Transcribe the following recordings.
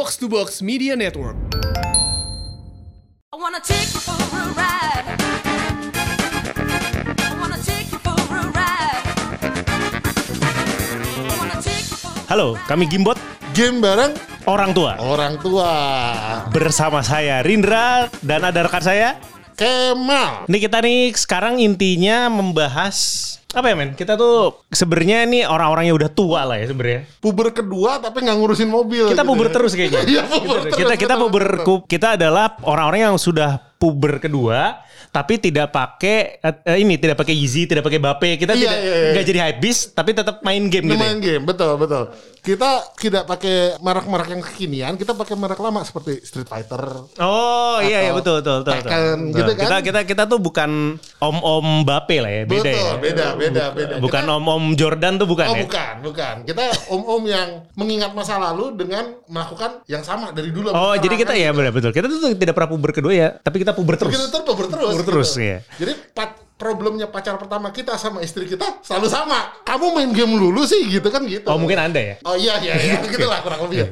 Box to Box Media Network. I wanna take you for a ride. I wanna take you for a ride. I wanna take you for a Halo, kami Gimbot Game bareng orang tua. orang tua. Bersama saya Rindra dan ada rekan saya. Kemal. Ini kita nih sekarang intinya membahas apa ya men? Kita tuh sebenarnya nih orang-orang yang udah tua lah ya sebenarnya. Puber kedua tapi nggak ngurusin mobil. Kita gitu puber ya. terus kayaknya. Iya, puber Gitu. terus, Kita kita puber kita adalah orang-orang yang sudah puber kedua tapi tidak pakai eh, ini tidak pakai Yeezy, tidak pakai Bape. Kita Iya, tidak iya, iya. nggak jadi hype beast tapi tetap main game gitu. ya. main game, betul betul. Kita tidak pakai merek-merek yang kekinian, kita pakai merek lama seperti Street Fighter. Oh iya iya betul betul betul. betul. Tekken Betul. gitu kan. Kita kita kita tuh bukan om-om Bape lah ya, beda betul, ya. beda, beda, beda. Bukan Kita- om-om Jordan tuh bukan Oh ya. bukan, bukan. Kita om-om yang mengingat masa lalu dengan melakukan yang sama dari dulu. Oh, jadi kita sekarang, ya kan, benar betul. Kita tuh tidak pernah puber kedua ya, tapi kita puber terus. Kita terus puber terus. Puber terus, gitu. iya. Jadi pat- problemnya pacar pertama kita sama istri kita selalu sama. Kamu main game dulu sih gitu kan gitu. Oh, mungkin Anda ya. Oh iya iya iya gitu lah kurang lebih ya.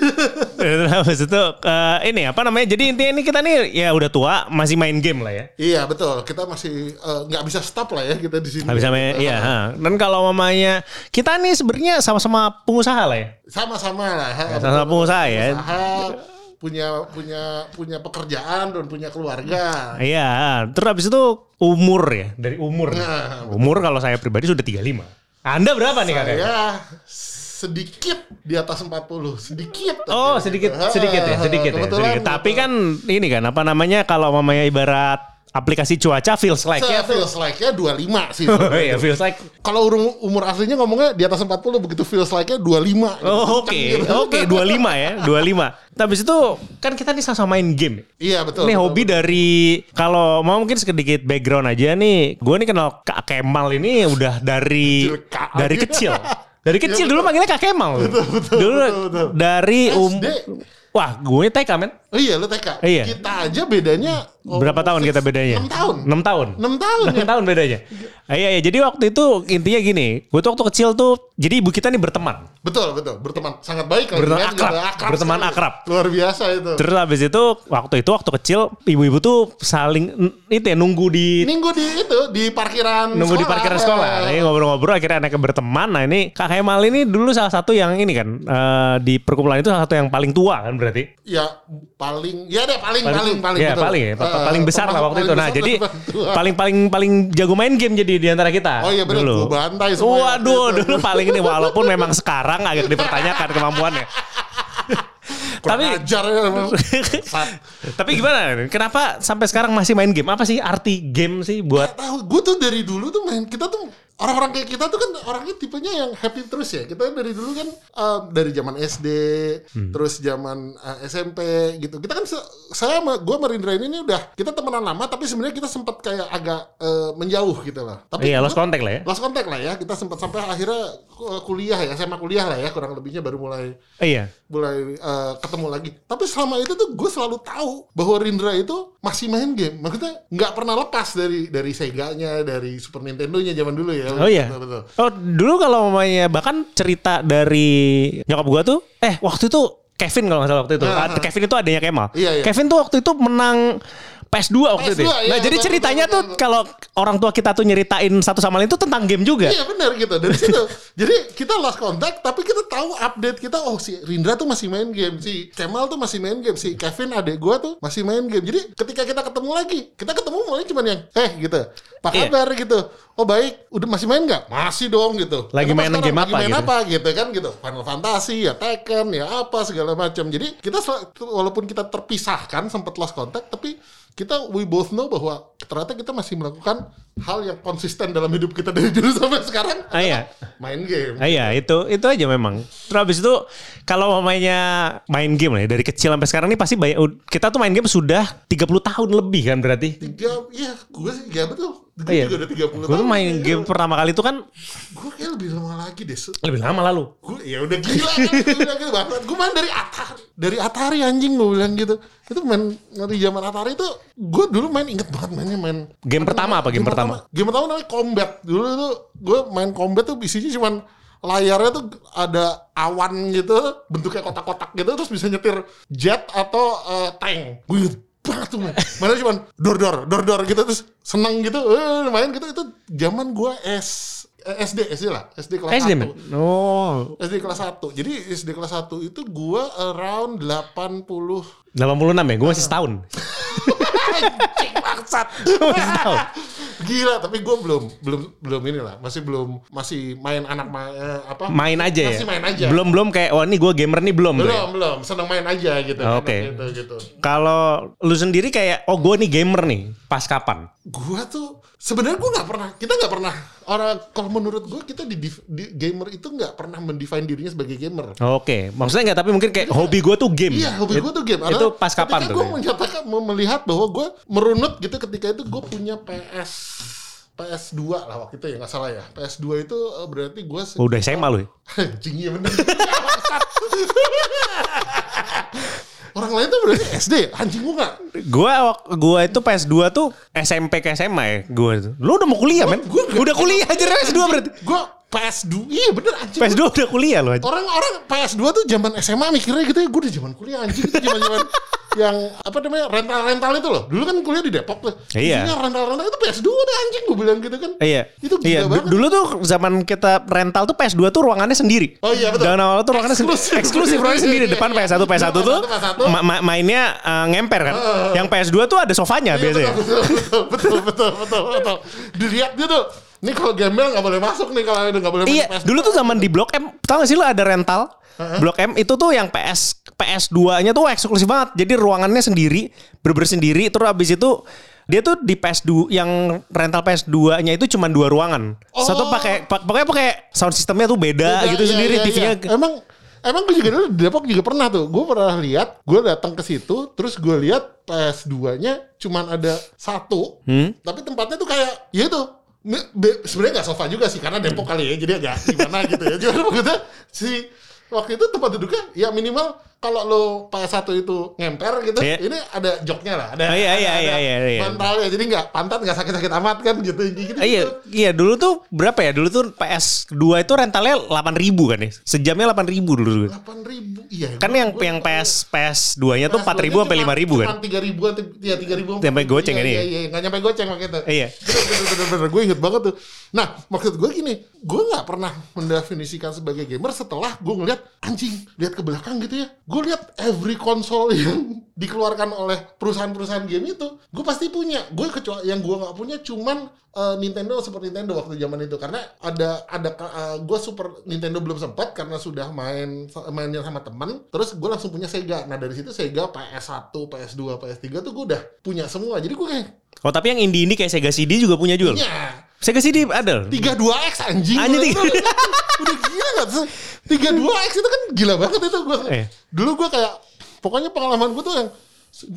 Terus habis itu eh, ini apa namanya? Jadi intinya ini kita nih ya udah tua, masih main game lah ya. Iya betul. Kita masih eh, nggak bisa stop lah ya kita di sini. Nggak bisa main, iya. ha. Dan kalau mamanya kita nih sebenarnya sama-sama pengusaha lah ya. Sama-sama lah. ha, sama-sama betul. pengusaha ya. Pengusaha, punya punya punya pekerjaan dan punya keluarga. Iya, terus habis itu umur ya, dari umur. Nah, umur kalau saya pribadi sudah 35. Anda berapa nih kakak? Saya sedikit di atas 40, sedikit. Oh sedikit sedikit ya sedikit ya sedikit. Tapi kebetulan. kan ini kan apa namanya kalau mamanya ibarat aplikasi cuaca feels like ya. Feels like-nya 25 sih. Oh iya feels like. Kalau umur, umur aslinya ngomongnya di atas 40 begitu feels like-nya 25. gitu. Oh oke Kenceng oke gitu. 25 ya 25. Tapi itu kan kita nih sama-sama main game. Iya betul. Ini betul, hobi betul. dari kalau mau mungkin sedikit background aja nih. Gue nih kenal Kak Kemal ini udah dari Kecil, Kak. dari kecil. Dari kecil Iya, dulu manggilnya Kak Kemal. dulu betul, betul. dari um SD. Wah, gue TK men. Oh iya lu TK. Iya. Kita aja bedanya oh, Berapa tahun kita bedanya? 6 tahun. 6 tahun. 6 tahun 6 ya. tahun bedanya. Ah, iya, iya. Jadi waktu itu intinya gini, gue tuh waktu kecil tuh, jadi ibu kita nih berteman. Betul betul. Berteman sangat baik Berteman kan, akrab. gitu. Berteman sekali. akrab. Luar biasa itu. Terus habis itu, waktu itu waktu kecil, ibu-ibu tuh saling, itu ya, nunggu di, Minggu di itu di parkiran nunggu di parkiran sekolah. Nah, ini ngobrol-ngobrol, akhirnya anaknya berteman. Nah ini Kak Kemal ini dulu salah satu yang ini kan, eh, di perkumpulan itu salah satu yang paling tua kan berarti. Ya paling ya deh paling Paling- paling paling ya betul. paling ya, Eh, paling besar lah waktu itu. Nah, jadi paling paling paling jago main game jadi di antara kita. Oh iya benar, dulu. gua bantai semua waktu Waduh, dulu paling ini walaupun memang sekarang agak dipertanyakan kemampuannya. Tapi ajar ya tapi gimana? Kenapa sampai sekarang masih main game? Apa sih arti game sih buat tahu, gue tuh dari dulu tuh main kita tuh orang-orang kayak kita tuh kan orangnya tipenya yang happy terus ya. Kita dari dulu kan eh, dari zaman SD, Hmm. terus zaman eh, SMP gitu. Kita kan saya sama gue Marindra ini udah kita temenan lama tapi sebenarnya kita sempat kayak agak eh, menjauh gitu lah. Tapi Iya, lost contact lah ya. Lost contact lah ya. Kita sempat sampai akhirnya eh, kuliah ya, SMA kuliah lah ya kurang lebihnya baru mulai iya. mulai eh, ketemu lagi. Tapi selama itu tuh gue selalu tahu bahwa Rindra itu masih main game. Maksudnya nggak pernah lepas dari dari Sega-nya, dari Super Nintendo-nya zaman dulu ya. Oh iya. Betul, betul. Oh, dulu kalau mamanya bahkan cerita dari nyokap gua tuh eh waktu itu Kevin kalau nggak salah waktu itu. Ah, Ah, Kevin itu adanya Kemal. Iya, iya. Kevin tuh waktu itu menang PS2 waktu itu. PS2, ya. iya, nah, jadi betul, ceritanya betul, tuh kalau orang tua kita tuh nyeritain satu sama lain itu tentang game juga. Iya benar gitu dari situ. Jadi kita lost contact, tapi kita tahu update kita. Oh si Rindra tuh masih main game, si Kemal tuh masih main game, si Kevin adek gua tuh masih main game. Jadi ketika kita ketemu lagi, kita ketemu mulai cuman yang eh gitu, apa Iya. kabar gitu. Oh baik, udah masih main nggak? Masih dong gitu. Lagi main sekarang? game Lagi apa main gitu? apa gitu kan gitu. Final Fantasy ya Tekken ya apa segala macam. Jadi kita walaupun kita terpisahkan sempat lost contact, tapi kita we both know bahwa ternyata kita masih melakukan hal yang konsisten dalam hidup kita dari dulu sampai sekarang Ah, iya. main game. Ah, iya itu itu aja memang. Terus habis itu kalau mamanya main game lah ya, dari kecil sampai sekarang nih pasti banyak kita tuh main game sudah 30 tahun lebih kan berarti. Tiga, iya, gue sih ya betul. Gue Oh, iya. juga udah 30 Gue tuh main ya. game pertama kali itu kan Gue kayak lebih lama lagi deh. lebih lama lalu. Gue ya udah gila kan, gue gitu banget. Gue main dari Atari, dari Atari anjing gue bilang gitu. Itu main dari zaman Atari itu, gue dulu main inget banget mainnya main. Game pertama apa game pertama? Game pertama namanya Combat. Dulu tuh gue main Combat tuh isinya cuman layarnya tuh ada awan gitu bentuknya kotak-kotak gitu terus bisa nyetir jet atau eh, tank gue banget tuh man. mana cuman dor dor dor dor gitu terus seneng gitu eh, main gitu itu zaman gue S eh, SD SD lah SD kelas SD 1 men. Oh, SD kelas 1 jadi SD kelas 1 itu gue around 80 86 ya. Gue masih setahun. Anjing bangsat. masih setahun. Gila, tapi gue belum belum belum inilah, masih belum masih main anak ma- eh, apa? Main aja ya. Masih main aja. Belum belum kayak wah ini gue gamer nih belum. ya? belum, belum, seneng main aja gitu. Oh, Oke. Gitu, gitu. Kalau lu sendiri kayak oh gue nih gamer nih. Pas kapan? Gua tuh sebenarnya gue nggak pernah, kita nggak pernah orang kalau menurut gue kita di, di gamer itu nggak pernah mendefine dirinya sebagai gamer. Oke, maksudnya nggak tapi mungkin kayak hobi gue tuh game. Iya, hobi gue tuh game. Itu pas kapan Gue tuh? menyatakan mau melihat bahwa gue merunut gitu ketika itu gue punya PS PS2 lah waktu itu ya nggak salah ya. PS2 itu eh, berarti gue Oh, udah SMA lu ya? Anjing iya bener. Orang lain tuh berarti SD, anjing gua enggak. Gua gua itu PS2 tuh SMP ke SMA ya gua itu. Lu udah mau kuliah, men? gua udah kuliah aja PS2 berarti. Gua PS2, iya bener anjing. PS2 udah kuliah aja. Orang-orang PS2 tuh zaman SMA mikirnya gitu ya, gue udah zaman kuliah anjing itu zaman-zaman yang apa namanya rental-rental itu loh. Dulu kan kuliah di Depok tuh. Iya. Isinya rental-rental itu PS2 udah anjing gue bilang gitu kan. Iya. Itu gila iya. banget. Dulu tuh zaman kita rental tuh PS2 tuh ruangannya sendiri. Oh iya, betul. Zaman awal tuh ruangannya sendiri. Eksklusif. Eksklusif ruangannya sendiri. Iya, Depan iya. PS1 PS1 tuh PS1. ma- ma- mainnya eh, ngemper kan. Yang PS2 tuh ada sofanya Iya, biasanya. betul, betul, betul, betul, betul, betul. Dilihat dia tuh, nih kalau gembel nggak boleh masuk nih kalau udah nggak boleh Iya, main PS2. dulu tuh zaman di Blok M, tau gak sih lu ada rental? Blok M itu tuh yang PS PS2-nya tuh eksklusif banget. Jadi ruangannya sendiri, bener sendiri. Terus abis itu dia tuh di PS2 yang rental PS2-nya itu cuma dua ruangan. Satu Oh. pakai pa- pokoknya pakai sound sistemnya tuh beda Beda, gitu iya, sendiri iya, TV-nya. iya. Emang emang gue juga dulu di Depok juga pernah tuh. Gue pernah lihat, gue datang ke situ, terus gue lihat PS2-nya cuman ada satu, Hmm? tapi tempatnya tuh kayak ya itu sebenarnya nggak sofa juga sih karena Depok kali ya, jadi agak gimana gitu ya. Cuma maksudnya si waktu itu tempat duduknya ya minimal kalau lo PS1 itu ngemper gitu, Iya. ini ada joknya lah, ada, Oh, iya, iya, ada, iya, ada iya, iya. bantalnya, jadi nggak pantat nggak sakit-sakit amat kan gitu, gitu. Iya, iya dulu tuh berapa ya? Dulu tuh PS2 itu rentalnya 8000 kan ya. Sejamnya 8000 dulu. Delapan ribu, iya. Kan yang gua- yang PS PS2-nya tuh 4000 sampai 5000 kan. Cuma tiga ribuan, ya tiga ribu. Sampai goceng iya, ini Iya, ya? iya, nggak nyampe goceng waktu itu. Iya. Bener, bener, bener, bener. Gue inget banget tuh. Nah, maksud gue gini, gue nggak pernah mendefinisikan sebagai gamer setelah gue ngeliat anjing, lihat ke belakang gitu ya. Gue lihat every console yang dikeluarkan oleh perusahaan-perusahaan game itu, gue pasti punya. Gue kecuali yang gue nggak punya cuman eh, Nintendo Super Nintendo waktu zaman itu. Karena ada ada gue Super Nintendo belum sempat karena sudah main mainnya sama teman terus gue langsung punya Sega. Nah dari situ Sega PS1 PS2 PS3 tuh gue udah punya semua. Jadi gue kayak Oh, tapi yang indie-indie kayak Sega CD juga punya jual. punya Sega CD ada. loh. 32X anjing Anjing, tiga- udah, gila gak tuh 32X itu kan gila banget itu gue Iya. dulu gue kayak pokoknya pengalaman gue tuh yang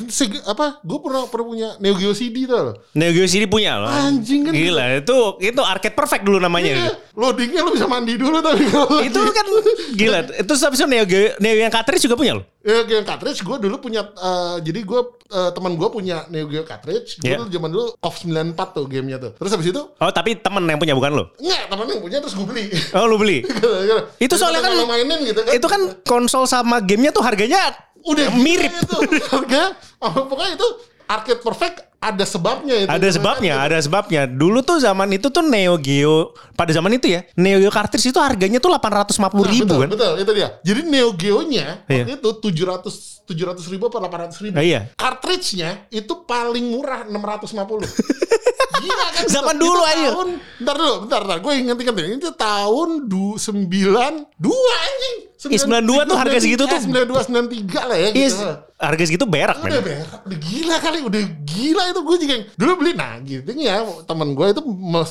Sega, apa gue pernah pernah punya Neo Geo CD tuh. Neo Geo CD punya loh. Anjing kan. Gila, itu itu arcade perfect dulu namanya. Iya, loadingnya lu bisa mandi dulu tapi itu kan gila. Itu habis itu Neo Geo, Neo yang cartridge juga punya loh. Ya, yang cartridge gue dulu punya eh, jadi gue eh, teman gue punya Neo Geo cartridge. Gue Iya. dulu zaman dulu off 94 tuh gamenya tuh. Terus habis itu Oh, tapi temen yang punya bukan lo. enggak temen yang punya terus gue beli. Oh, lu beli. Itu soalnya kan- mainin gitu kan. itu kan konsol sama gamenya tuh harganya udah mirip. itu harga pokoknya itu arcade perfect ada sebabnya itu Ada sebabnya, ada sebabnya. Dulu tuh zaman itu tuh Neo Geo pada zaman itu ya, Neo Geo cartridge itu harganya tuh 850 Nah, ribu betul, kan. betul itu dia jadi Neo Geo-nya Iya. waktu itu 700 700 ribu apa 800 ribu Ah, iya. cartridge-nya itu paling murah 650 Gila kan Zaman itu dulu aja. tahun, Bentar dulu, bentar, bentar. Gue inget-inget. Itu tahun du, 92 anjing. Ih, 92 tuh harga segitu tuh. 92, 93 lah ya Iya, gitu. harga segitu berak Udah men. berak, udah gila kali, udah gila itu gue juga dulu beli. Nah gitu ya temen gue itu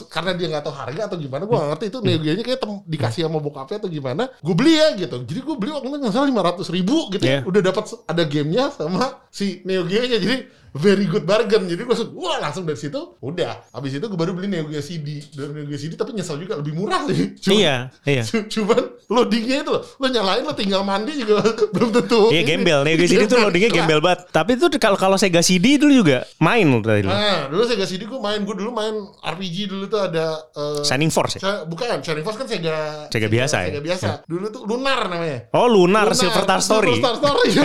karena dia nggak tahu harga atau gimana, gue ngerti itu Neo Geo-nya kayak tem- dikasih sama bokapnya atau gimana. Gue beli ya gitu. Jadi gue beli waktu itu nggak salah 500 ribu gitu. Iya. ya. Udah dapat ada gamenya sama si Neo Geo-nya. Jadi very good bargain. Jadi gue langsung, wah langsung dari situ udah. Habis itu gue baru beli Neo Geo CD. Dan Neo Geo CD tapi nyesel juga lebih murah sih. Cuman- Iya, iya. cu- Cuman loadingnya itu loh, lo nyalain lo tinggal mandi juga belum tentu. Iya gembel, Neo Geo CD tuh Gembel, codingnya gembel banget. Tapi itu kalau kalau Sega CD dulu juga main loh tadi. lo. Nah, dulu Sega CD gue main, gue dulu main RPG dulu tuh ada eh, Shining Force ya? Bukan, Shining Force kan Sega Sega biasa ya? Sega biasa. Dulu tuh Lunar namanya. Oh Lunar, Silver Star Story. Silver Star Story.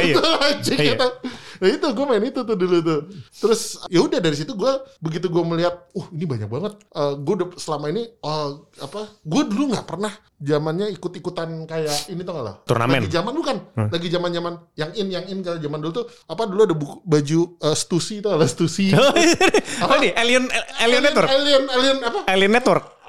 Iya. Iya. Nah itu gue main itu tuh dulu tuh. Terus ya udah dari situ gue begitu gue melihat, uh ini banyak banget. gue udah selama ini eh, apa? Gue dulu nggak pernah zamannya ikut-ikutan kayak ini tau gak lah? Turnamen. Lagi zaman bukan? Lagi zaman zaman yang in yang in kalau zaman dulu tuh apa dulu ada buku, baju eh, Stussy tau lah Stussy. Oh ini Alien Alien Network. Alien, alien apa? Alien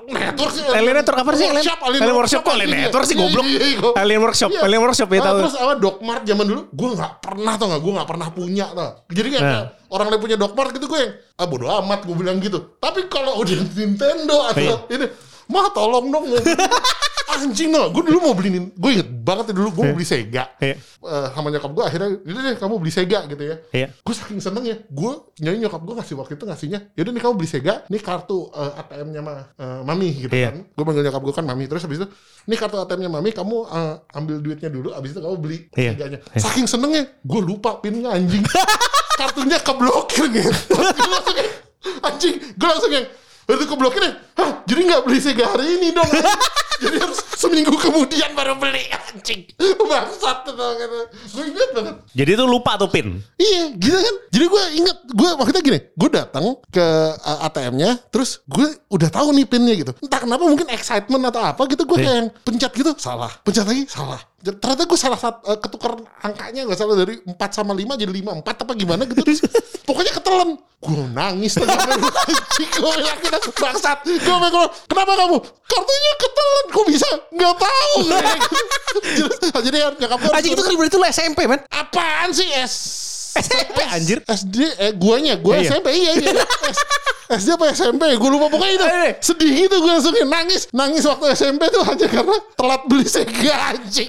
Network. Sih. Alien Network apa sih? Alien, Workshop, Alien Workshop kok Alien anjing, Network sih iya. goblok. Iya, iya, iya. Alien Workshop, Iya. Alien Workshop ya Ah, tahu. Terus apa Dogmart zaman dulu gue nggak pernah tau nggak gue nggak pernah punya tau. Jadi kayak Nah. orang lain punya Dogmart gitu gue yang ah bodo amat gue bilang gitu. Tapi kalau udah Nintendo atau Iya. ini mah tolong dong. anjing no gue dulu mau beli gue inget banget ya dulu gue mau beli Sega Iya. Eh, sama nyokap gue akhirnya ini deh kamu beli Sega gitu ya Iya. gue saking seneng ya gue nyanyi nyokap gue ngasih waktu itu ngasihnya yaudah nih kamu beli Sega nih kartu eh, ATM-nya mah eh, mami gitu Iya. kan gue manggil nyokap gue kan mami terus habis itu nih kartu ATM-nya mami kamu eh, ambil duitnya dulu habis itu kamu beli Iya. Seganya Iya. saking senengnya gue lupa pinnya anjing kartunya keblokir gitu anjing gue langsung yang itu keblokir ya Hah, jadi nggak beli Sega hari ini dong jadi harus seminggu kemudian baru beli anjing. Bangsat tuh gue inget banget. Jadi itu lupa tuh pin. Iya gitu kan? Jadi gue inget Gue maksudnya gini Gue datang ke ATM-nya Terus gue udah tahu nih pinnya gitu. Entah kenapa mungkin excitement atau apa gitu Gue kayak yang pencet gitu Salah. Pencet lagi Salah Ternyata gue salah satu uh, ketukar angkanya gak salah dari 4 sama 5 jadi 5 4 apa gimana gitu. Terus pokoknya ketelan Gue nangis gue yakin bangsat. Gue bilang kenapa kamu? Kartunya ketelan Kok bisa? Gak tahu. Jadi, jadi nyokap gue Anjing itu kan berarti lu SMP man. Apaan sih S? SMP anjir. SD eh guanya gua Iya. SMP iya iya. S- SD apa SMP gue lupa pokoknya itu Eh, eh. sedih gitu gue langsung nangis nangis waktu SMP tuh hanya karena telat beli Sega anjing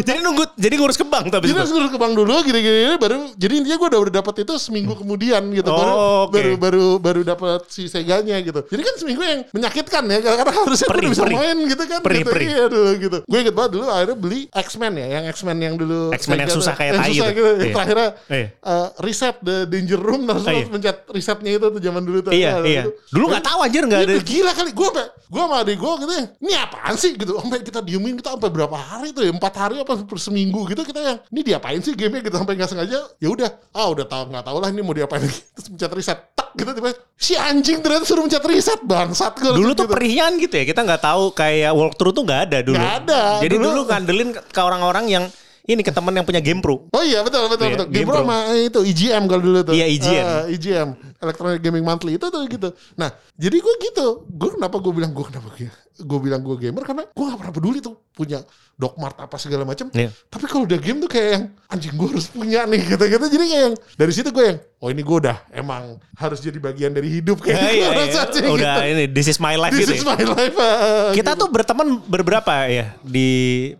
Jadi nunggu jadi ngurus ke bank tapi jadi harus ngurus ke bank dulu gini-gini baru jadi intinya gue udah udah dapat itu seminggu kemudian gitu baru Oh, oke. baru baru baru dapat si Seganya gitu jadi kan seminggu yang menyakitkan ya karena harusnya gue udah bisa main gitu kan Perih, gitu. perih. iya dulu gitu gue inget banget dulu akhirnya beli X-Men ya yang X-Men yang dulu X-Men yang susah tuh. kayak tai susah itu. gitu. Iya. terakhirnya Iya. eh, reset the danger room terus Iya. pencet resetnya itu tuh zaman dulu tuh Iya, Ada iya. gitu. Dulu nggak tahu anjir nggak Iya, ada. gila kali gue sampai gue sama adik gue gitu ya ini apaan sih gitu sampai kita diemin kita sampai berapa hari tuh ya empat hari apa per seminggu gitu kita yang ini diapain sih gamenya gitu sampai nggak sengaja ya udah ah udah tahu nggak tahu lah ini mau diapain lagi terus pencet reset tak gitu tiba si anjing ternyata suruh pencet reset bangsat gue Dulu tuh gitu. perihnya gitu ya. Kita nggak tahu kayak walkthrough tuh nggak ada dulu. Nggak ada. Jadi Dulu- dulu ngandelin ke orang-orang yang ini ke teman yang punya game pro. Oh iya betul betul Iya, betul. Game Game Pro sama itu EGM kalau dulu tuh. Iya, EGM. Eh, EGM Electronic Gaming Monthly itu tuh gitu. Nah jadi gue gitu. Gue kenapa gue bilang gue kenapa gue bilang gue gamer karena gue gak pernah peduli tuh punya Dogmart apa segala macam. Iya. Tapi kalau udah game tuh kayak yang anjing gue harus punya nih gitu-gitu. Jadi kayak yang dari situ gue yang oh ini gue udah emang harus jadi bagian dari hidup kayak Iya, gitu. iya, iya. rasanya Udah gitu. ini this is my life This gitu. is ya. my life. eh, Kita gitu. tuh berteman berberapa ya di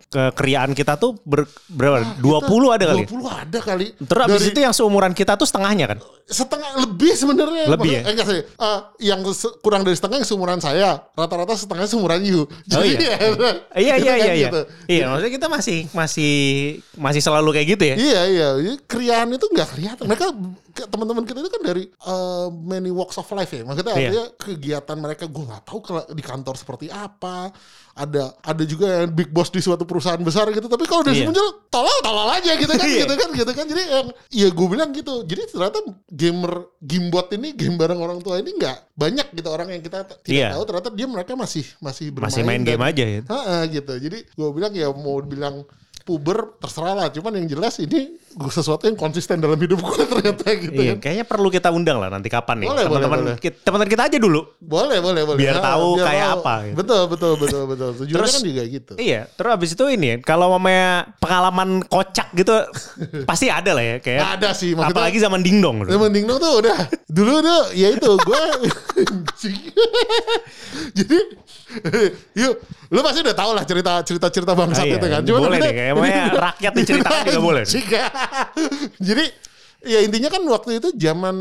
kekeriaan kita tuh ber, berapa? 20 ada kali. 20 ada kali. Terus abis Dari- itu yang seumuran kita tuh setengahnya kan? setengah lebih sebenarnya Lebih Maksudnya- ya? eh, enggak sih Eh, yang kurang dari setengah yang seumuran saya rata-rata setengah seumuran you Oh, iya. ya, Iya iya kan, iya iya. gitu. Iya, maksudnya kita masih masih masih selalu kayak gitu ya. iya iya Jadi kriaan itu nggak kelihatan mereka teman-teman kita itu kan dari eh, many walks of life ya maksudnya Iya. artinya kegiatan mereka gue nggak tahu di kantor seperti apa ada ada juga yang big boss di suatu perusahaan besar gitu tapi kalau dari Iya. muncul tolol tolol aja gitu kan Iya. gitu kan gitu kan jadi yang ya gue bilang gitu jadi ternyata gamer gamebot ini game bareng orang tua ini nggak banyak gitu orang yang kita tidak Iya. tahu ternyata dia mereka masih masih bermain Masih main dan- game aja ya. Ha-ha, gitu jadi gue bilang ya mau bilang puber terserah lah cuman yang jelas ini sesuatu yang konsisten dalam hidup gue ternyata gitu Iya, kan kayaknya perlu kita undang lah nanti kapan nih. Boleh, boleh, Teman-teman boleh. kita, teman-teman kita aja dulu. boleh boleh boleh Biar Ha, tahu kayak apa, gitu. betul betul betul betul tujuannya Terus- kan juga gitu Iya, terus abis itu ini ya, kalau mamanya pengalaman kocak gitu pasti ada lah ya kayak. ada sih maksudnya Apalagi zaman dingdong. Ya mending dong tuh udah dulu tuh ya itu gue jadi yuk lu pasti udah tau lah cerita cerita cerita bangsat Ah, iya. itu kan Boleh maksudnya- deh, kayaknya rakyat diceritakan juga boleh. Jika. jadi ya intinya kan waktu itu zaman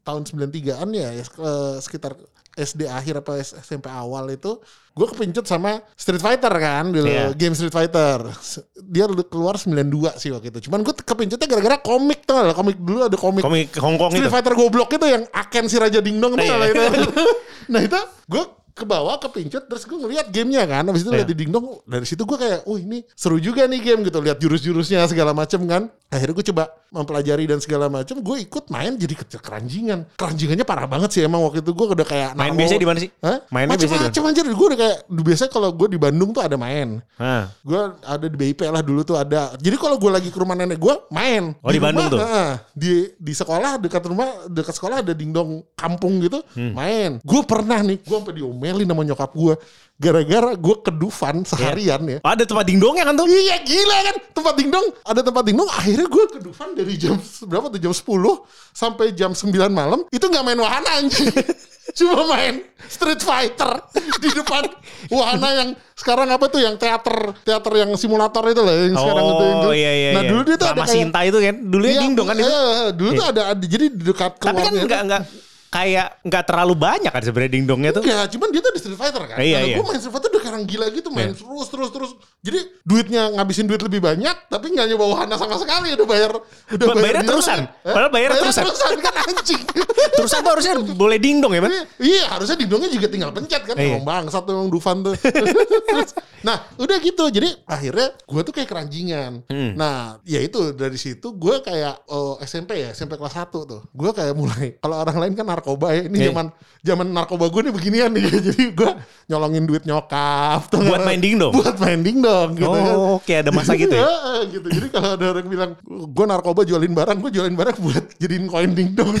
tahun 93-an ya, ya eh, sekitar SD akhir apa SMP awal itu gue kepincut sama Street Fighter kan dulu Iya. game Street Fighter dia keluar 92 sih waktu itu cuman gue kepincutnya gara-gara komik tuh komik dulu ada komik Komik Hongkong Street itu. Fighter goblok itu yang Aken si Raja Dingdong tuh Iya. lah itu. nah itu gue ke bawah kepincut terus gue ngeliat gamenya kan habis itu Iya. lihat di Dingdong dari situ gue kayak oh ini seru juga nih game gitu lihat jurus-jurusnya segala macem kan akhirnya gue coba mempelajari dan segala macem gue ikut main jadi kecil keranjingan keranjingannya parah banget sih emang waktu itu gue udah kayak Main narko- biasanya di mana sih? Hah? Mainnya di mana? Macem-macem anjir gue udah kayak biasanya kalau gue di Bandung tuh ada main Nah, gue ada di BIP lah dulu tuh ada jadi kalau gue lagi ke rumah nenek gue main Oh, di Bandung tuh? heeh. di di sekolah dekat rumah dekat sekolah ada dingdong kampung gitu Hmm. main gue pernah nih gue sampai diomelin sama nyokap gue gara-gara gue ke Dufan seharian ya ada tempat dingdongnya kan tuh. Iya gila kan tempat dingdong ada tempat dingdong akhirnya gue ke Dufan dari jam berapa tuh jam 10 sampai jam 9 malam itu nggak main wahana anjing cuma main Street Fighter di depan wahana yang sekarang apa tuh yang teater teater yang simulator itu lah yang sekarang itu yang Oh dulu. iya iya. nah iya. dulu dia tuh ada Rama kayak Sinta itu kan. Dulu Iya, dingdong kan itu. iya, dulu tuh ada, ada jadi di dekat Tapi kan enggak enggak kayak enggak terlalu banyak kan sebenarnya dingdongnya tuh. Enggak, cuman dia tuh di Street Fighter kan. Iya, Karena iya. gue main Street Fighter udah karang gila gitu, main Iya. terus terus terus. Jadi duitnya ngabisin duit lebih banyak, tapi nggak nyoba wahana sama sekali. Udah bayar, udah Ba- bayarnya di sana terusan. kan. Padahal bayarnya terusan. kan anjing. Terus tuh harusnya boleh dingdong ya, Mas? Iya, Iya, harusnya dingdongnya juga tinggal pencet kan. Iya. Emang bangsat emang Dufan tuh. Terus, nah, udah gitu. Jadi akhirnya gue tuh kayak keranjingan. Hmm. Nah, ya itu dari situ gue kayak oh, SMP ya, SMP kelas 1 tuh. Gue kayak mulai kalau orang lain kan narkoba ya. Ini Iya. zaman zaman narkoba gue nih beginian nih. Jadi gue nyolongin duit nyokap tuh. Buat main dingdong? Buat main dingdong gitu kan. Oh, oke ada masa gitu ya. Iya, gitu. Jadi kalau ada orang bilang gue narkoba jualin barang, gue jualin barang buat jadiin koin dingdong.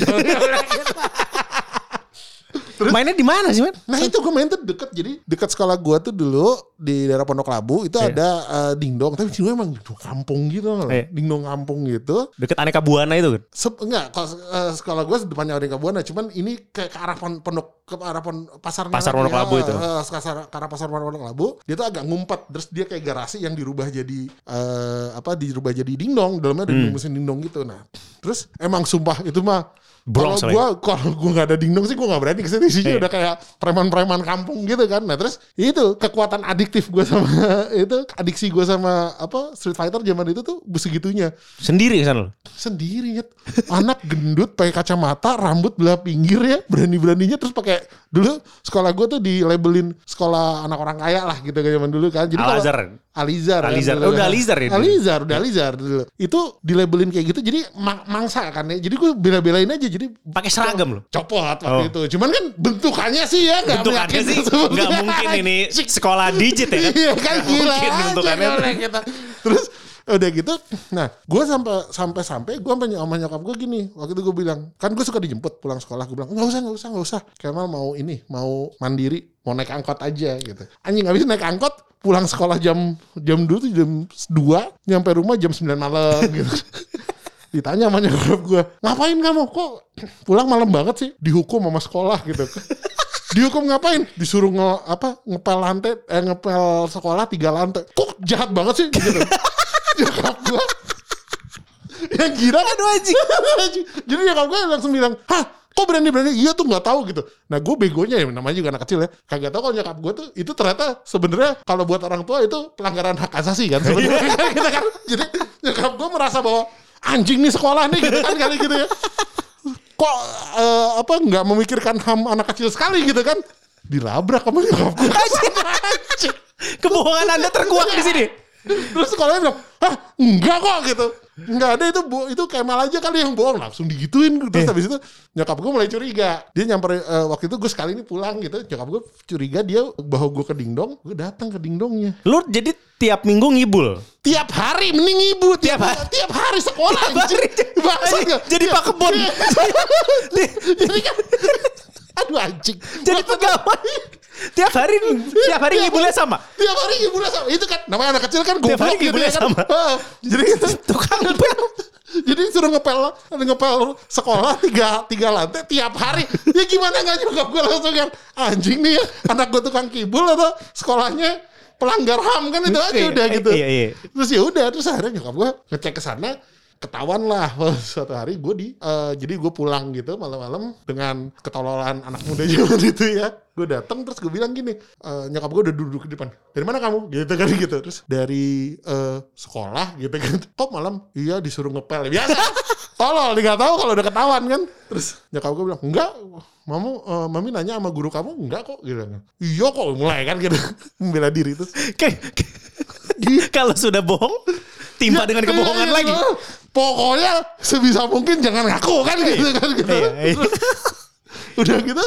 Mainnya di mana sih, Man? Nah itu gue main tuh deket jadi dekat sekolah gue tuh dulu di daerah Pondok Labu itu Iya. ada eh, dingdong tapi gue emang dingdong kampung gitu loh. Iya. dingdong kampung gitu Deket Aneka Buana itu kan. Sep, enggak kalau eh, sekolah gue depannya ada Buana cuman ini kayak ke arah pon- pondok ke arah pon, pasar Pasar Pondok Labu itu. eh, ke arah- ke arah pasar Pondok Labu dia tuh agak ngumpet terus dia kayak garasi yang dirubah jadi eh, apa dirubah jadi dingdong dalamnya ada Hmm. mesin dingdong gitu nah terus emang sumpah itu mah Bronx lah gue kalau gue nggak ada dingdong sih gue nggak berani ke sini isinya Iya. udah kayak preman-preman kampung gitu kan nah terus itu kekuatan adiktif gue sama itu adiksi gue sama apa Street Fighter zaman itu tuh segitunya Sendiri kan lo. sendiri Nyet. anak gendut pakai kacamata rambut belah pinggir ya berani beraninya terus pakai dulu sekolah gue tuh di labelin sekolah anak orang kaya lah gitu kayak zaman dulu kan jadi kalau- Al-Azhar. Alizar kan Alizar. Oh, udah kan. Alizar ya. Alizar udah Alizar dulu itu di labelin kayak gitu jadi ma- mangsa kan ya jadi gue bela-belain aja jadi Pakai seragam lo. copot waktu Oh. itu cuman kan bentukannya sih ya nggak Bentukannya sih nggak mungkin ini sekolah digit ya kan. Iya kan gila mungkin bentukannya. kita. Terus udah gitu, nah gue sampai sampai sampai gue sama sama nyokap gue gini, waktu itu gue bilang, kan gue suka dijemput pulang sekolah, gue bilang nggak usah nggak usah nggak usah, Kemal mau ini mau mandiri, mau naik angkot aja gitu. Anjing habis naik angkot, pulang sekolah jam jam dulu tuh jam 2 nyampe rumah jam 9 malam gitu. Ditanya sama nyokap gue, ngapain kamu kok pulang malam banget sih? Dihukum sama sekolah gitu. Dihukum ngapain? Disuruh nge, apa ngepel lantai, eh, ngepel sekolah tiga lantai. Kok jahat banget sih gitu. Nyokap gue yang gila Aduh anjing. jadi nyokap gue langsung bilang hah kok berani-berani? Iya tuh nggak tahu gitu. Nah gue begonya ya namanya juga anak kecil ya. Kagak tahu kalau nyokap gue tuh itu ternyata sebenarnya kalau buat orang tua itu pelanggaran hak asasi kan sebenarnya. Gitu kan? Jadi nyokap gue merasa bahwa anjing nih sekolah nih gitu kan? Kali gitu ya. Kok eh, apa nggak memikirkan ham anak kecil sekali gitu kan? Dilabrak sama nyokap gue. Kebohongan Anda terkuak di sini. Terus sekolahnya bilang, hah enggak kok gitu. Enggak ada itu itu Kemal aja kali yang bohong langsung digituin terus habis itu nyokap gue mulai curiga dia nyamper eh, waktu itu gue sekali ini pulang gitu nyokap gue curiga dia bawa gue ke dingdong gue datang ke dingdongnya Lu jadi tiap minggu ngibul. tiap hari mending ibu tiap hari tiap hari sekolah Tiap hari. Anjing, nggak? jadi Pak Kebon. jadi kan aduh anjing jadi pegawai. Tiap hari tiap hari ngibulnya sama. tiap hari ibunya sama itu kan namanya anak kecil kan Tiap hari gitu ya kan. sama. Heeh. jadi gitu Tukang pel. Jadi suruh ngepel ngepel sekolah tiga tiga lantai tiap hari. Ya gimana nggak nyokap gue langsung kan anjing nih ya anak gue tukang kibul atau sekolahnya pelanggar ham kan itu aja Iya, udah gitu. iya, iya. Terus ya udah terus akhirnya nyokap gue ngecek ke sana ketahuan lah suatu hari gue di eh, jadi gue pulang gitu malam-malam dengan ketololan anak muda zaman itu ya. Gue datang terus gue bilang gini eh, nyokap gue udah duduk di depan. Dari mana kamu? Gitu kan gitu. Terus dari eh, sekolah gitu kan. Kok malam? Iya disuruh ngepel. Biasa. Tolol nggak tahu kalau udah ketahuan kan. Terus nyokap gue bilang enggak mamu eh, mami nanya sama guru kamu enggak kok. Gitu kan. Iya kok mulai kan gitu. Membela diri terus. Kayak kalau sudah bohong timpa dengan kebohongan Iya, lagi. Iya. Pokoknya sebisa mungkin jangan ngaku kan gitu kan gitu. Iya, iya. Udah gitu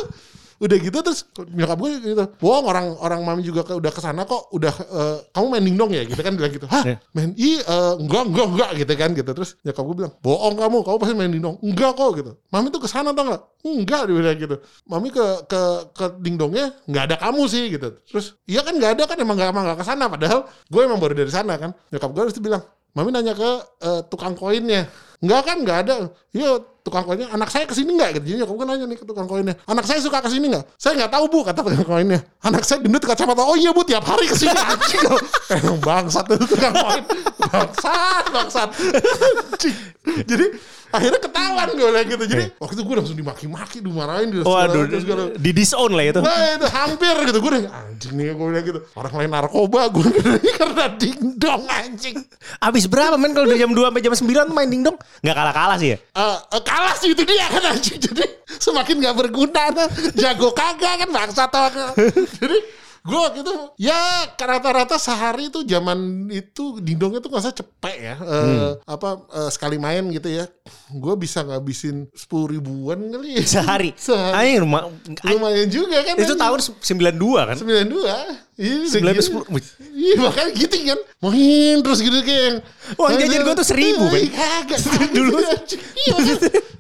udah gitu terus nyokap gue gitu. Bohong orang orang mami juga ke, udah ke sana kok udah eh, kamu main dingdong ya gitu kan bilang gitu. Hah? Iya. main i eh, enggak enggak enggak gitu kan gitu. Terus nyokap gue bilang bohong kamu kamu pasti main dingdong enggak kok gitu. Mami tuh ke sana tau nggak? Enggak dia bilang gitu. Mami ke ke ke dingdongnya nggak ada kamu sih gitu. Terus iya kan nggak ada kan emang nggak emang nggak ke sana padahal gue emang baru dari sana kan. Nyokap gue harus bilang mami nanya ke eh, tukang koinnya Enggak kan, enggak ada. Iya, tukang koinnya, anak saya ke sini enggak? Gitu. Jadi nyokap gue nanya nih ke tukang koinnya, anak saya suka ke sini enggak? Saya enggak tahu bu, kata tukang koinnya. Anak saya gendut kacamata, oh iya bu, tiap hari ke sini anjing. Bangsat itu tukang koin. Bangsat, bangsat. Jadi akhirnya ketahuan gue lah gitu. Jadi waktu itu gue langsung dimaki-maki, dimarahin. di Waduh, segala- di disown lah itu. Nah itu hampir gitu Gue udah anjing nih gue bilang gitu Orang lain narkoba Gue karena dingdong anjing Abis berapa men kalau dari jam 2 sampai jam 9 tuh main dingdong? Nggak kalah-kalah sih ya? Eh, eh, kalah sih itu dia kan anjing jadi semakin gak berguna nah. jago kagak kan bangsa tau jadi gue waktu itu ya rata-rata sehari itu zaman itu dingdongnya tuh nggak usah cepet ya Eh, apa eh, sekali main gitu ya gue bisa ngabisin sepuluh ribuan kali ya. Sehari. Sehari. Anjing rumah. lumayan juga kan Itu tahun 92 kan? 92 Iya, 9 segitu. sepuluh. Wih. Iya makanya gitu kan Main terus gitu kayak Uang jajan gua tuh 1000, Ben. Iya, Kagak Dulu. Iya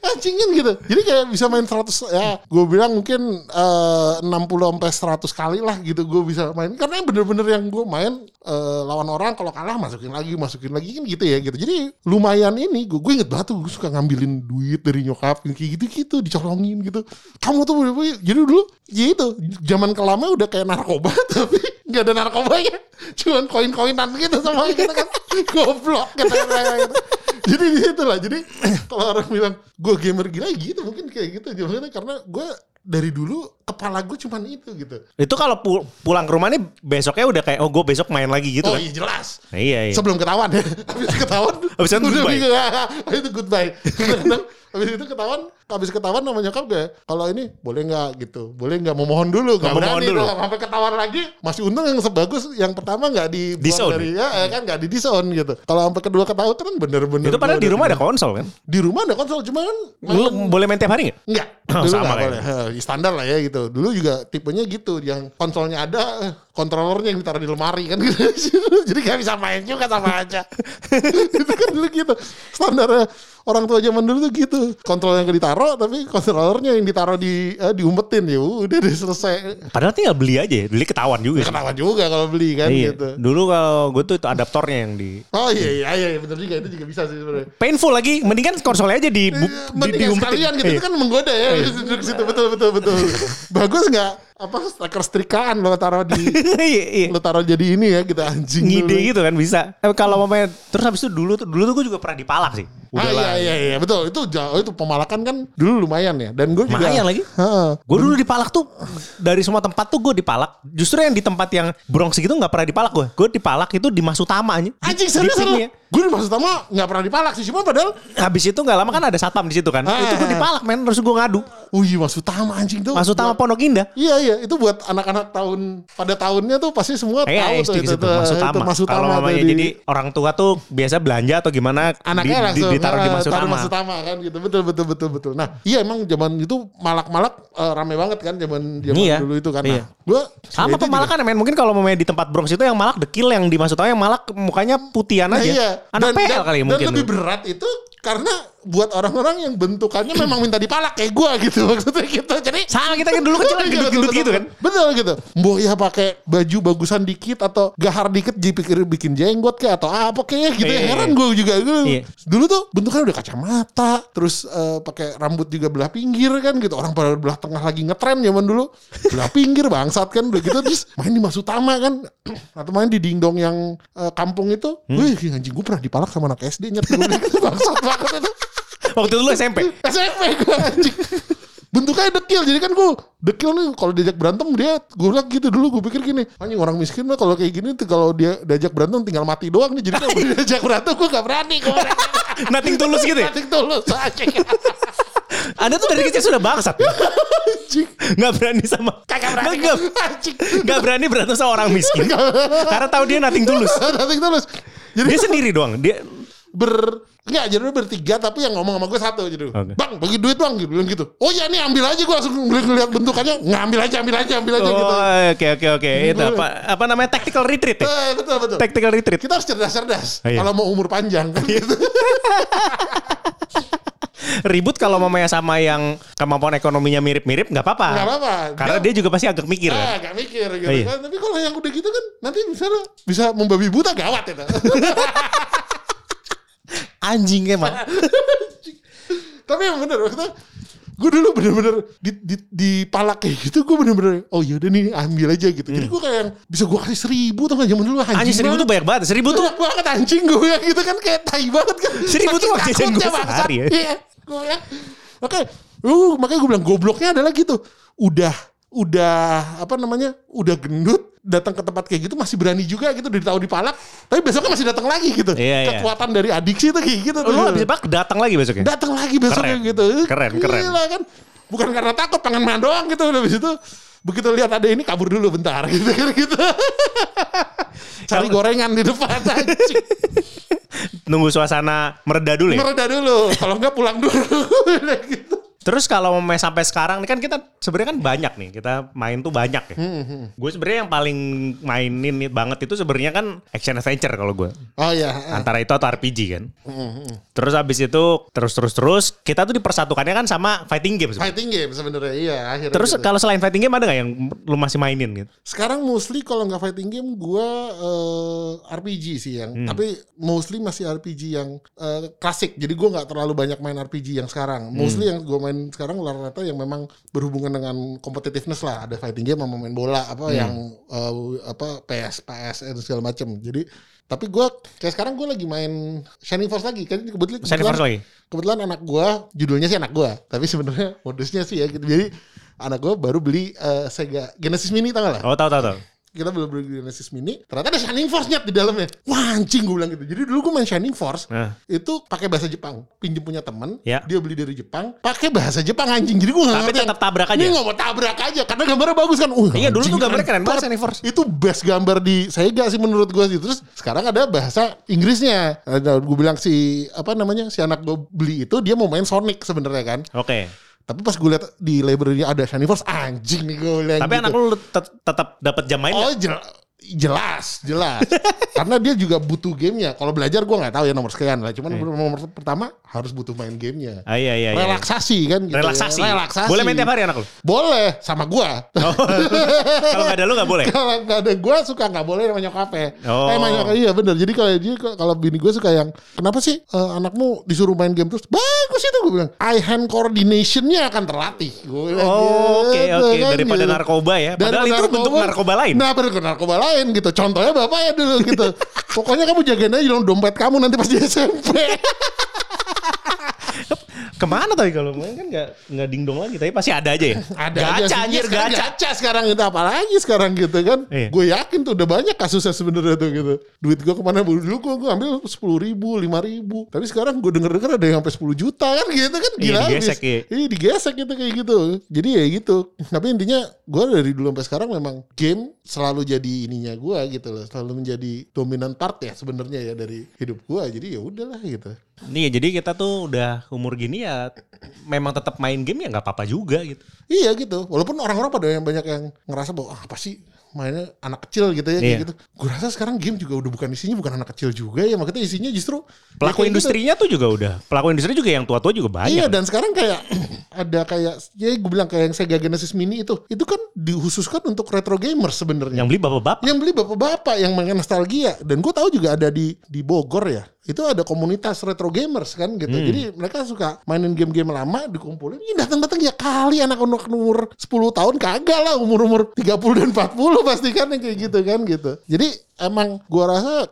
Anjing kan gitu Jadi kayak bisa main 100 Ya gue bilang mungkin eh, 60 sampai 100 kali lah gitu Gue bisa main Karena bener-bener yang gue main eh, Lawan orang kalau kalah masukin lagi Masukin lagi kan gitu ya gitu. Jadi lumayan ini Gue gue inget banget tuh Gue suka ngambilin duit dari nyokap Kayak gitu-gitu Dicolongin gitu. Kamu tuh Jadi dulu Ya itu Zaman kelama udah kayak narkoba Tapi nggak ada narkobanya. Cuman koin-koinan gitu sama kita kan. Goblok gitu, gitu. jadi di situ lah. Jadi kalau orang bilang gue gamer gila ya gitu mungkin kayak gitu Maksudnya karena gue dari dulu kepala gue cuman itu gitu Itu kalau pu- pulang ke rumah nih besoknya udah kayak oh gue besok main lagi gitu oh kan. iya jelas Nah, iya iya. sebelum ketahuan ya habis ketahuan Habis kan udah goodbye. bingung. itu goodbye habis itu ketahuan habis ketahuan sama nyokap gue kalau ini boleh nggak gitu boleh nggak mau mohon dulu nggak berani dulu. tuh, sampai ketahuan lagi masih untung yang sebagus yang pertama nggak di Disown. dari ya eh, kan nggak di disown gitu kalau sampai kedua ketahuan kan bener-bener Itu padahal di rumah ada konsol kan? di rumah ada konsol cuman Lu boleh main tiap hari nggak? Enggak, Oh, dulu sama nggak lah ya. Heh, standar lah ya gitu. Dulu juga tipenya gitu, yang konsolnya ada, eh, kontrolernya yang ditaruh di lemari kan gitu. Jadi gak bisa main juga sama aja. itu kan dulu gitu. Standarnya orang tua zaman dulu tuh gitu. Kontrolnya yang ditaruh, tapi kontrolernya yang ditaruh di eh, diumpetin ya udah deh selesai. Padahal tinggal beli aja ya. Beli ketahuan juga. sih. Ketawa juga kalau beli kan Iya. gitu. Dulu kalau gue tuh itu adaptornya yang di Oh iya iya iya iya, bener juga itu juga bisa sih sebenarnya. painful lagi. Mendingan konsolnya aja di bu, di, Mending diumpetin. sekalian gitu Iya. itu kan menggoda ya duduk situ betul betul betul. Bagus nggak? Apa stiker setrikaan lo taruh di Iya, iya. lo taruh jadi ini ya kita anjing ngide dulu. gitu kan bisa. Eh, kalau mau main terus habis itu dulu tuh dulu tuh gue juga pernah dipalak sih. Ah, iya iya iya betul itu jauh itu pemalakan kan dulu lumayan ya dan gue juga Lumayan lagi. Gue dulu dipalak tuh dari semua tempat tuh gue dipalak. Justru yang di tempat yang Bronx gitu nggak pernah dipalak gue. Gue dipalak itu di Masutama aja. Di- anjing di serius pinnya. serius gue di maksud utama nggak pernah dipalak sih cuma padahal Habis itu nggak lama kan ada satpam di situ kan. Ah. itu gue dipalak men. Terus gue ngadu. wih maksud utama anjing tuh Masutama buat- Pondok Indah. Iya iya itu buat anak-anak tahun pada tahunnya tuh pasti semua Iya, tahu iya, tuh itu, situ, tuh, Masutama. itu Masutama Kalau mamanya di- jadi orang tua tuh biasa belanja atau gimana anaknya di- langsung ditaruh di ah, Masutama. taruh Masutama kan gitu betul betul betul betul nah iya emang zaman itu malak-malak eh, rame banget kan zaman zaman Iya. dulu itu kan Iya. nah, gua Sama itu pemalakan men. Mungkin kalau main di tempat Bronx itu yang malak dekil yang di Masutama yang malak mukanya putihan Nah, aja. iya. Anak Dan- PL dan- kali ya dan mungkin. lebih berat itu karena buat orang-orang yang bentukannya memang minta dipalak kayak gua gitu maksudnya gitu. Jadi Sama kita kan dulu kecil kan gendut-gendut gitu kan. Betul gitu. Mbok ya pakai baju bagusan dikit atau gahar dikit dipikir bikin jenggot kayak atau apa kayak gitu. Iya, iya, Heran iya. gue juga gitu. Iya. Dulu tuh bentukannya udah kacamata, terus eh, pakai rambut juga belah pinggir kan gitu. Orang pada belah tengah lagi ngetren zaman dulu. Belah pinggir bangsat kan udah gitu terus main di Mas Utama kan atau main di dingdong yang eh, kampung itu. Hmm. Wih, anjing gue pernah dipalak sama anak SD nyet gue gitu bangsat banget itu. Waktu itu lu SMP. SMP gue anjing. Bentuknya dekil jadi kan gue dekil nih kalau diajak berantem dia gue bilang gitu dulu gue pikir gini anjing orang miskin mah kalau kayak gini tuh kalau dia diajak berantem tinggal mati doang nih jadi kalau diajak berantem gue gak berani gue Nothing tulus gitu ya. mati tulus Anda tuh dari kecil sudah bangsat. Nggak berani sama. kagak berani Nggak, berani berantem sama orang miskin. Karena tahu dia nothing tulus. mati tulus jadi Dia sendiri doang. Dia ber Enggak, jadi bertiga tapi yang ngomong sama gue satu jadi. Oke. Bang, bagi duit bang gitu bilang gitu. Oh ya nih ambil aja gue langsung ngeliat bentukannya, ngambil aja, ambil aja, ambil aja gitu. Oh, oke oke oke. Itu apa apa namanya tactical retreat ya? Eh, betul betul. Tactical retreat. Kita harus cerdas-cerdas Oh, iya. kalau mau umur panjang kan gitu. Ribut kalau mamanya sama yang kemampuan ekonominya mirip-mirip nggak apa-apa. Nggak apa-apa. Karena dia juga pasti agak mikir Ah, kan. gak mikir gitu Iya. kan. Tapi kalau yang udah gitu kan nanti misalnya bisa membabi buta gawat itu. Anjing emang. Tapi yang bener maksudnya gue dulu bener-bener di, di, di palak kayak gitu gue bener-bener oh yaudah nih ambil aja gitu jadi gue kayak yang bisa gue kasih seribu tuh kan zaman dulu anjing, Hmm. Anjing seribu tuh banyak banget. Seribu tuh banyak banget anjing gue ya gitu kan kayak tai banget kan Seribu tuh Saking waktu jajan gue sehari ya. iya gue ya oke uh, makanya gue bilang gobloknya adalah gitu udah udah apa namanya udah gendut datang ke tempat kayak gitu masih berani juga gitu udah tahu dipalak tapi besoknya masih datang lagi gitu. Iya, iya. kekuatan dari adiksi itu kayak gitu lu habis pak datang lagi besoknya. datang lagi besoknya Keren. gitu. Keren, keren. Gila kan? Bukan karena takut pengen main doang gitu habis itu. Begitu lihat ada ini kabur dulu bentar gitu kan gitu. Cari gorengan di depan anjing. Nunggu suasana mereda dulu ya. mereda dulu. Kalau enggak pulang dulu. Gitu Terus kalau mau sampai sekarang nih kan kita sebenarnya kan banyak nih kita main tuh banyak ya. Hmm, Gue sebenarnya yang paling mainin nih banget itu sebenarnya kan action adventure kalau gue. oh ya Antara itu atau RPG kan. Terus abis itu terus terus terus kita tuh dipersatukannya kan sama fighting game. sebenarnya. fighting game sebenarnya iya akhirnya Terus gitu. kalau selain fighting game ada nggak yang lu masih mainin gitu? sekarang mostly kalau nggak fighting game gua eh, RPG sih yang Hmm. tapi mostly masih RPG yang eh, klasik jadi gua nggak terlalu banyak main RPG yang sekarang mostly Hmm. yang gua main sekarang rata-rata yang memang berhubungan dengan competitiveness lah ada fighting game sama main bola apa Hmm. yang eh, apa PS PS dan segala macam jadi tapi gua kayak sekarang gua lagi main Shining Force lagi kan kebetulan Shining Force lagi? kebetulan anak gua judulnya sih anak gua tapi sebenarnya modusnya sih ya gitu jadi anak gua baru beli eh, Sega Genesis Mini tau gak lah Oh tahu tahu tahu. Kita belum beli Genesis Mini ternyata ada Shining Force nyet di dalamnya wah anjing gue bilang gitu jadi dulu gue main Shining Force Nah. itu pakai bahasa Jepang pinjem punya temen Ya. dia beli dari Jepang pakai bahasa Jepang anjing jadi gue nggak Tapi tetap tabrak aja? ini nggak mau tabrak aja karena gambarnya bagus kan uh, Iya, dulu tuh gambarnya keren banget. Shining Force. itu best gambar di Sega sih menurut gue sih terus sekarang ada bahasa Inggrisnya ada gue bilang si apa namanya si anak gue beli itu dia mau main Sonic sebenarnya kan Oke. Tapi pas gue lihat di library-nya ada Shining Force anjing nih gue bilang Tapi gitu. anak lu tet- tetap dapat jam main Oh nggak? Jel- jelas, jelas. Karena dia juga butuh gamenya. Kalau belajar gue nggak tahu ya nomor sekian lah. Cuman nomor pertama harus butuh main gamenya. Ah, iya iya iya. Relaksasi kan gitu. ya. Relaksasi. Relaksasi. Boleh main tiap hari anak lu? Boleh sama gua. Kalau nggak ada lu nggak boleh. kalau nggak ada gua suka nggak boleh sama nyokapnya. Oh. Eh, nyokap, iya bener. Jadi kalau dia kalau bini gue suka yang kenapa sih eh, anakmu disuruh main game terus? Bagus itu gue bilang. Eye hand coordinationnya akan terlatih. Gue Oh, Oke gitu, oke kan, daripada gitu. narkoba ya. Padahal itu bentuk narkoba lain. Nah, narkoba lain gitu. Contohnya bapak ya dulu gitu. Pokoknya kamu jagain aja dong dompet kamu nanti pas di SMP. Ke mana tapi kalau main kan nggak nggak dingdong lagi tapi pasti ada aja ya. Ada gacha aja anjir Iya, sekarang gacha sekarang itu apalagi sekarang gitu kan. Iya. Gue yakin tuh udah banyak kasusnya sebenarnya tuh gitu. Duit gue ke mana dulu gue gue ambil sepuluh ribu, lima ribu. Tapi sekarang gue denger denger ada yang sampai 10 juta kan gitu kan Iya, gila. digesek, habis. iya. Iya digesek gitu kayak gitu. Jadi ya gitu. Tapi intinya gue dari dulu sampai sekarang memang game selalu jadi ininya gue gitu loh. Selalu menjadi dominan part ya sebenarnya ya dari hidup gue. Jadi ya udahlah gitu. Nih jadi kita tuh udah umur gini ya memang tetap main game ya nggak apa-apa juga gitu. Iya gitu. Walaupun orang-orang pada yang banyak yang ngerasa bahwa ah, apa sih mainnya anak kecil gitu ya kayak Iya. gitu. Gue rasa sekarang game juga udah bukan isinya bukan anak kecil juga ya. Makanya isinya justru ya Pelaku kayak gitu. industrinya tuh juga udah. Pelaku industri juga yang tua-tua juga banyak. Iya dan sekarang kayak ada kayak ya gue bilang kayak yang Sega Genesis Mini itu itu kan dikhususkan untuk retro gamers sebenarnya. Yang beli bapak-bapak. yang beli bapak-bapak yang main nostalgia dan gue tahu juga ada di di Bogor ya itu ada komunitas retro gamers kan gitu Hmm. jadi mereka suka mainin game-game lama dikumpulin ini datang-datang ya kali anak-anak umur 10 tahun kagak lah umur-umur 30 dan 40 pasti kan yang kayak gitu kan gitu. Jadi emang gua rasa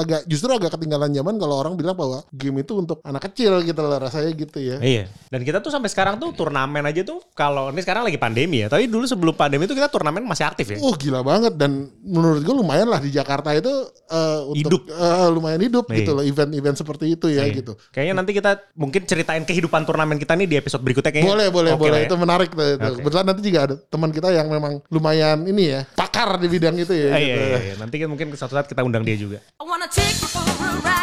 agak justru agak ketinggalan zaman kalau orang bilang bahwa game itu untuk anak kecil gitu lah rasanya gitu ya Iya. Dan kita tuh sampai sekarang tuh turnamen aja tuh kalau ini sekarang lagi pandemi ya. Tapi dulu sebelum pandemi itu kita turnamen masih aktif ya. Oh gila banget dan menurut gue lumayan lah di Jakarta itu eh, Hidup. untuk eh, lumayan hidup Iya. gitu loh event-event seperti itu ya Iya. gitu. Kayaknya nanti kita mungkin ceritain kehidupan turnamen kita nih di episode berikutnya kayaknya. Boleh boleh Oke boleh ya. itu menarik tuh. Oke. Kebetulan nanti juga ada teman kita yang memang lumayan ini ya pakar di bidang itu ya. Ah, gitu. iya, iya, iya. Nanti kan mungkin suatu saat kita undang dia juga. I wanna take you for a ride.